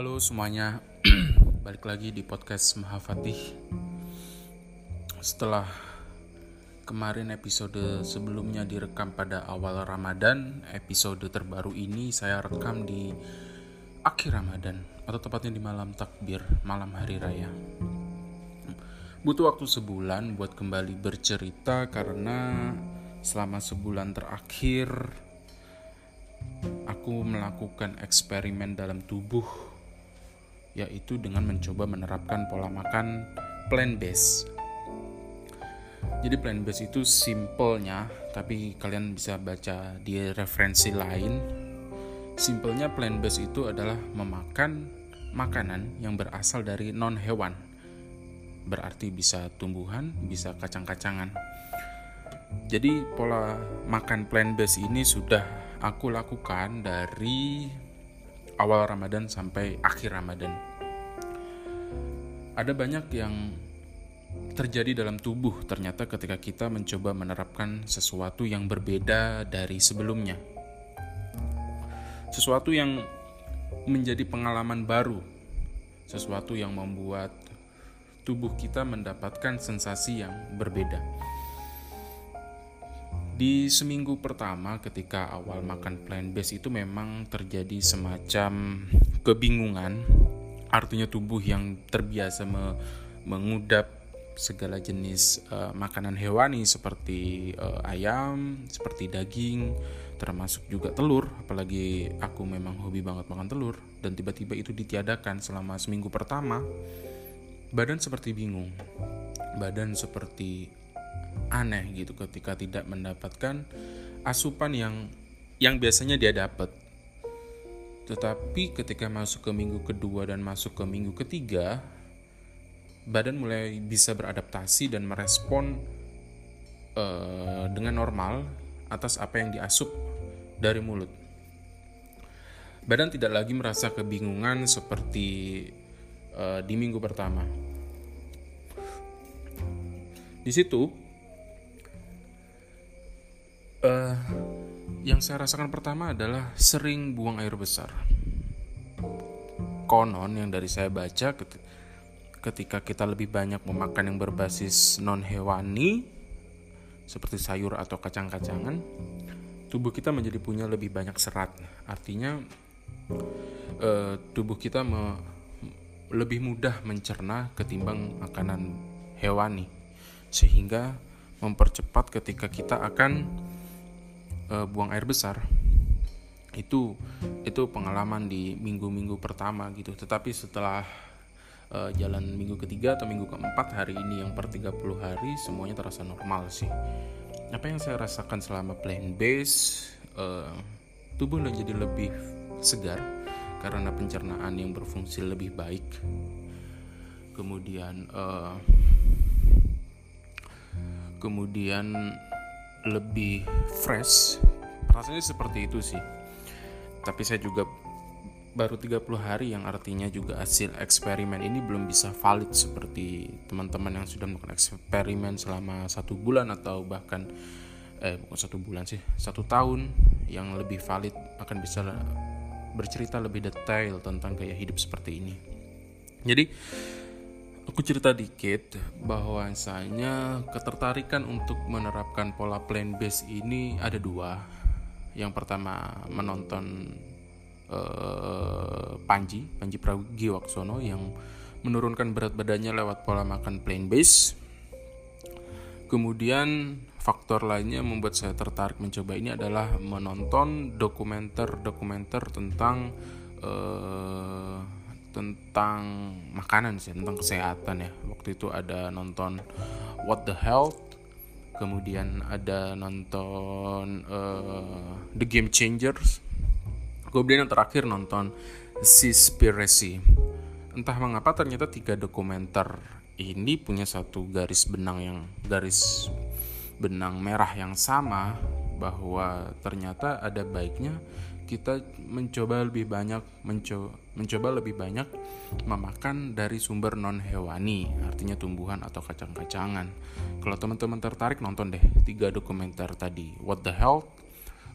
Halo semuanya, balik lagi di podcast Mahafatih. Setelah kemarin episode sebelumnya direkam pada awal Ramadan, episode terbaru ini saya rekam di akhir Ramadan atau tepatnya di malam takbir, malam hari raya. Butuh waktu sebulan buat kembali bercerita karena selama sebulan terakhir aku melakukan eksperimen dalam tubuh yaitu dengan mencoba menerapkan pola makan plant based. Jadi plant based itu simpelnya, tapi kalian bisa baca di referensi lain. Simpelnya plant based itu adalah memakan makanan yang berasal dari non hewan. Berarti bisa tumbuhan, bisa kacang-kacangan. Jadi pola makan plant based ini sudah aku lakukan dari awal Ramadan sampai akhir Ramadan. Ada banyak yang terjadi dalam tubuh ternyata ketika kita mencoba menerapkan sesuatu yang berbeda dari sebelumnya. Sesuatu yang menjadi pengalaman baru, sesuatu yang membuat tubuh kita mendapatkan sensasi yang berbeda. Di seminggu pertama ketika awal makan plant based itu memang terjadi semacam kebingungan. Artinya tubuh yang terbiasa me mengudap segala jenis uh, makanan hewani seperti uh, ayam, seperti daging, termasuk juga telur, apalagi aku memang hobi banget makan telur dan tiba-tiba itu ditiadakan selama seminggu pertama. Badan seperti bingung. Badan seperti aneh gitu ketika tidak mendapatkan asupan yang yang biasanya dia dapat. Tetapi ketika masuk ke minggu kedua dan masuk ke minggu ketiga, badan mulai bisa beradaptasi dan merespon uh, dengan normal atas apa yang diasup dari mulut. Badan tidak lagi merasa kebingungan seperti uh, di minggu pertama. Di situ Uh, yang saya rasakan pertama adalah sering buang air besar. Konon yang dari saya baca ketika kita lebih banyak memakan yang berbasis non hewani seperti sayur atau kacang-kacangan, tubuh kita menjadi punya lebih banyak serat. Artinya uh, tubuh kita me lebih mudah mencerna ketimbang makanan hewani sehingga mempercepat ketika kita akan uh, buang air besar itu itu pengalaman di minggu-minggu pertama gitu. Tetapi setelah uh, jalan minggu ketiga atau minggu keempat hari ini yang per 30 hari semuanya terasa normal sih. Apa yang saya rasakan selama plant base uh, tubuh jadi lebih segar karena pencernaan yang berfungsi lebih baik. Kemudian uh, kemudian lebih fresh. Rasanya seperti itu sih. Tapi saya juga baru 30 hari yang artinya juga hasil eksperimen ini belum bisa valid seperti teman-teman yang sudah melakukan eksperimen selama satu bulan atau bahkan eh bukan satu bulan sih satu tahun yang lebih valid akan bisa bercerita lebih detail tentang gaya hidup seperti ini. Jadi Aku cerita dikit bahwasanya ketertarikan untuk menerapkan pola plant based ini ada dua. Yang pertama menonton uh, Panji, Panji Pragiwaksono yang menurunkan berat badannya lewat pola makan plant based. Kemudian faktor lainnya membuat saya tertarik mencoba ini adalah menonton dokumenter-dokumenter tentang uh, tentang makanan sih tentang kesehatan ya. Waktu itu ada nonton What the Health kemudian ada nonton uh, The Game Changers. Kemudian yang terakhir nonton Seaspiracy. Entah mengapa ternyata tiga dokumenter ini punya satu garis benang yang garis benang merah yang sama bahwa ternyata ada baiknya kita mencoba lebih banyak mencoba, mencoba lebih banyak memakan dari sumber non hewani artinya tumbuhan atau kacang-kacangan. Kalau teman-teman tertarik nonton deh tiga dokumenter tadi What the Health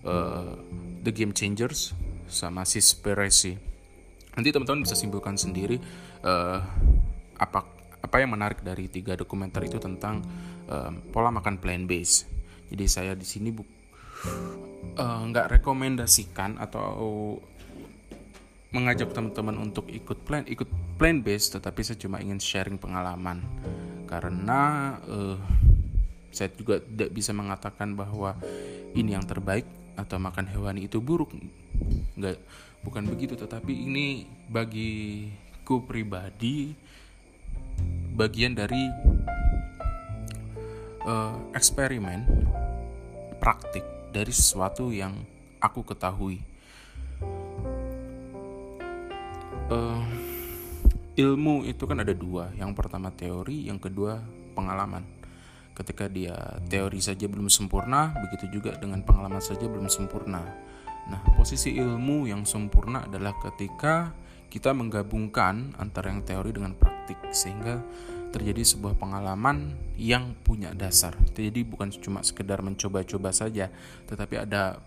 uh, The Game Changers sama Seaspiracy nanti teman-teman bisa simpulkan sendiri uh, apa apa yang menarik dari tiga dokumenter itu tentang uh, pola makan plant based jadi saya di sini nggak uh, rekomendasikan atau mengajak teman-teman untuk ikut plan ikut plan based tetapi saya cuma ingin sharing pengalaman. Karena uh, saya juga tidak bisa mengatakan bahwa ini yang terbaik atau makan hewani itu buruk. Nggak bukan begitu tetapi ini bagiku pribadi bagian dari uh, eksperimen praktik dari sesuatu yang aku ketahui. Uh, ilmu itu kan ada dua. Yang pertama teori yang kedua pengalaman. Ketika dia teori saja belum sempurna begitu juga dengan pengalaman saja belum sempurna. Nah posisi ilmu yang sempurna adalah ketika kita menggabungkan antara yang teori dengan praktik sehingga terjadi sebuah pengalaman yang punya dasar jadi bukan cuma sekedar mencoba-coba saja tetapi ada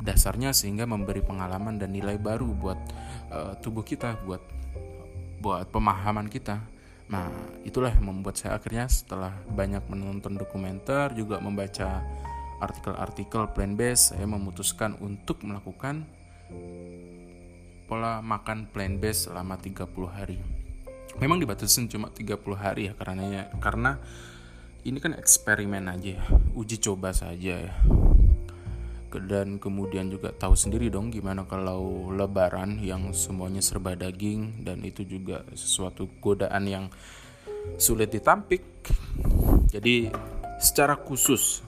dasarnya sehingga memberi pengalaman dan nilai baru buat uh, tubuh kita, buat buat pemahaman kita. Nah, itulah yang membuat saya akhirnya setelah banyak menonton dokumenter juga membaca artikel-artikel plant based, saya memutuskan untuk melakukan pola makan plant based selama 30 hari. Memang dibatasin cuma 30 hari ya karena karena ini kan eksperimen aja ya, uji coba saja ya. Dan kemudian juga tahu sendiri dong gimana kalau lebaran yang semuanya serba daging dan itu juga sesuatu godaan yang sulit ditampik. Jadi secara khusus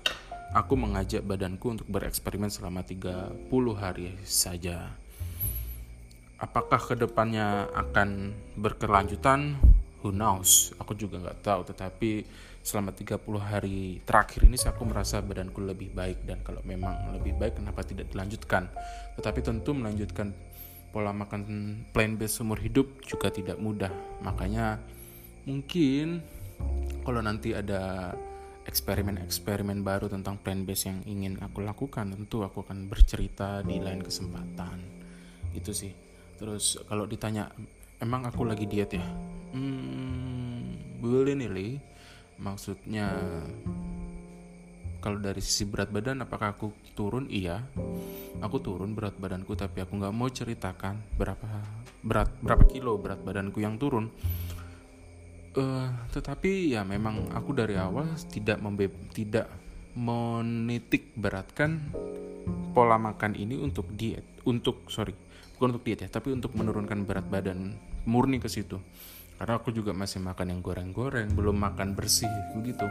aku mengajak badanku untuk bereksperimen selama 30 hari saja apakah ke depannya akan berkelanjutan? Who knows? Aku juga nggak tahu. Tetapi selama 30 hari terakhir ini aku merasa badanku lebih baik. Dan kalau memang lebih baik kenapa tidak dilanjutkan? Tetapi tentu melanjutkan pola makan plant based seumur hidup juga tidak mudah. Makanya mungkin kalau nanti ada eksperimen-eksperimen baru tentang plant based yang ingin aku lakukan tentu aku akan bercerita di lain kesempatan. Itu sih terus kalau ditanya emang aku lagi diet ya? Hmm, boleh nih maksudnya kalau dari sisi berat badan apakah aku turun? Iya. Aku turun berat badanku tapi aku nggak mau ceritakan berapa berat berapa kilo berat badanku yang turun. Uh, tetapi ya memang aku dari awal tidak membe tidak menitik beratkan pola makan ini untuk diet untuk sorry bukan untuk diet ya tapi untuk menurunkan berat badan murni ke situ. Karena aku juga masih makan yang goreng-goreng belum makan bersih begitu.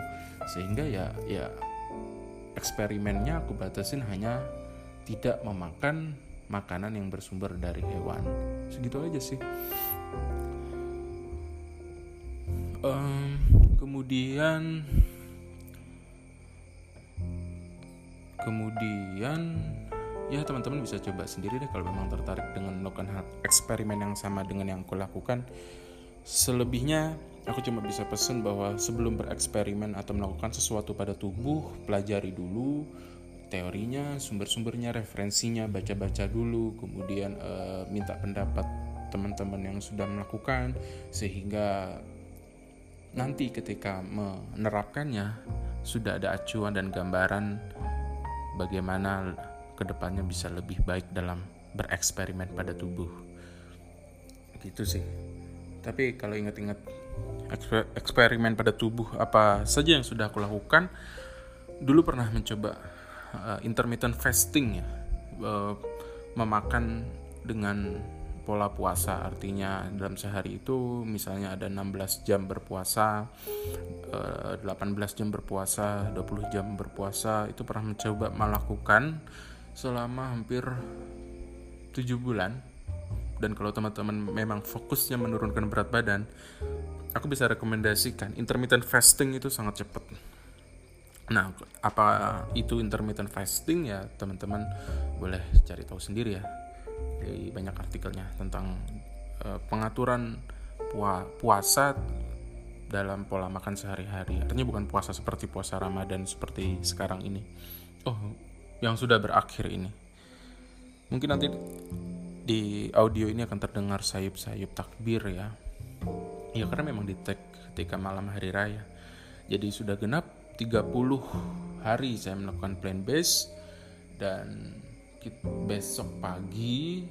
Sehingga ya ya eksperimennya aku batasin hanya tidak memakan makanan yang bersumber dari hewan. Segitu aja sih. Um, kemudian kemudian ya teman-teman bisa coba sendiri deh kalau memang tertarik dengan melakukan eksperimen yang sama dengan yang aku lakukan. Selebihnya, aku cuma bisa pesan bahwa sebelum bereksperimen atau melakukan sesuatu pada tubuh, pelajari dulu teorinya, sumber-sumbernya, referensinya, baca-baca dulu, kemudian e, minta pendapat teman-teman yang sudah melakukan sehingga nanti ketika menerapkannya sudah ada acuan dan gambaran bagaimana ke depannya bisa lebih baik dalam bereksperimen pada tubuh. Gitu sih. Tapi kalau ingat-ingat eksperimen pada tubuh apa saja yang sudah aku lakukan, dulu pernah mencoba uh, intermittent fasting ya, uh, memakan dengan pola puasa artinya dalam sehari itu misalnya ada 16 jam berpuasa 18 eh, jam berpuasa 20 jam berpuasa itu pernah mencoba melakukan selama hampir 7 bulan. Dan kalau teman-teman memang fokusnya menurunkan berat badan aku bisa rekomendasikan intermittent fasting itu sangat cepat. Nah apa itu intermittent fasting? Ya teman-teman boleh cari tahu sendiri ya. Di banyak artikelnya tentang uh, pengaturan pua puasa dalam pola makan sehari-hari. Artinya bukan puasa seperti puasa Ramadan seperti sekarang ini. Oh yang sudah berakhir ini mungkin nanti di audio ini akan terdengar sayup-sayup takbir ya. Ya karena memang di tag ketika malam hari raya. Jadi sudah genap 30 hari saya melakukan plan base dan besok pagi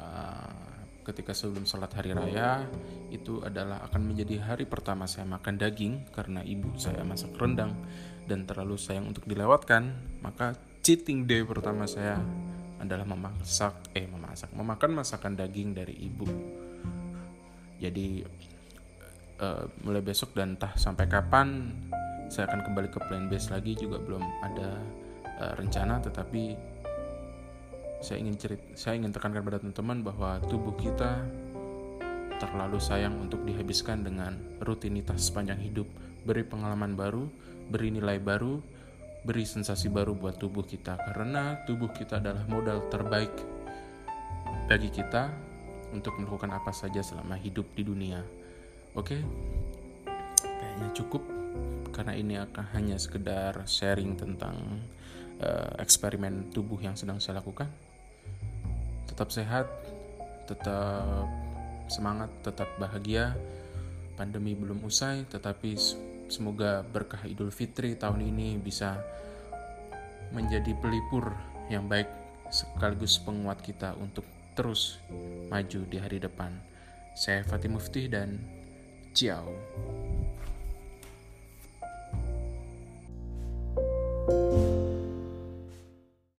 uh, ketika sebelum sholat hari raya itu adalah akan menjadi hari pertama saya makan daging karena ibu saya masak rendang dan terlalu sayang untuk dilewatkan maka cheating day pertama saya adalah memasak eh memasak memakan masakan daging dari ibu. Jadi uh, mulai besok dan entah sampai kapan saya akan kembali ke plan base lagi juga belum ada uh, rencana. Tetapi saya ingin cerit saya ingin tekankan pada teman-teman bahwa tubuh kita terlalu sayang untuk dihabiskan dengan rutinitas sepanjang hidup. Beri pengalaman baru beri nilai baru beri sensasi baru buat tubuh kita karena tubuh kita adalah modal terbaik bagi kita untuk melakukan apa saja selama hidup di dunia. Oke? Kayaknya cukup karena ini akan hanya sekedar sharing tentang uh, eksperimen tubuh yang sedang saya lakukan. Tetap sehat, tetap semangat, tetap bahagia. Pandemi belum usai, tetapi semoga berkah Idul Fitri tahun ini bisa menjadi pelipur yang baik sekaligus penguat kita untuk terus maju di hari depan. Saya Fatih Mufti dan ciao.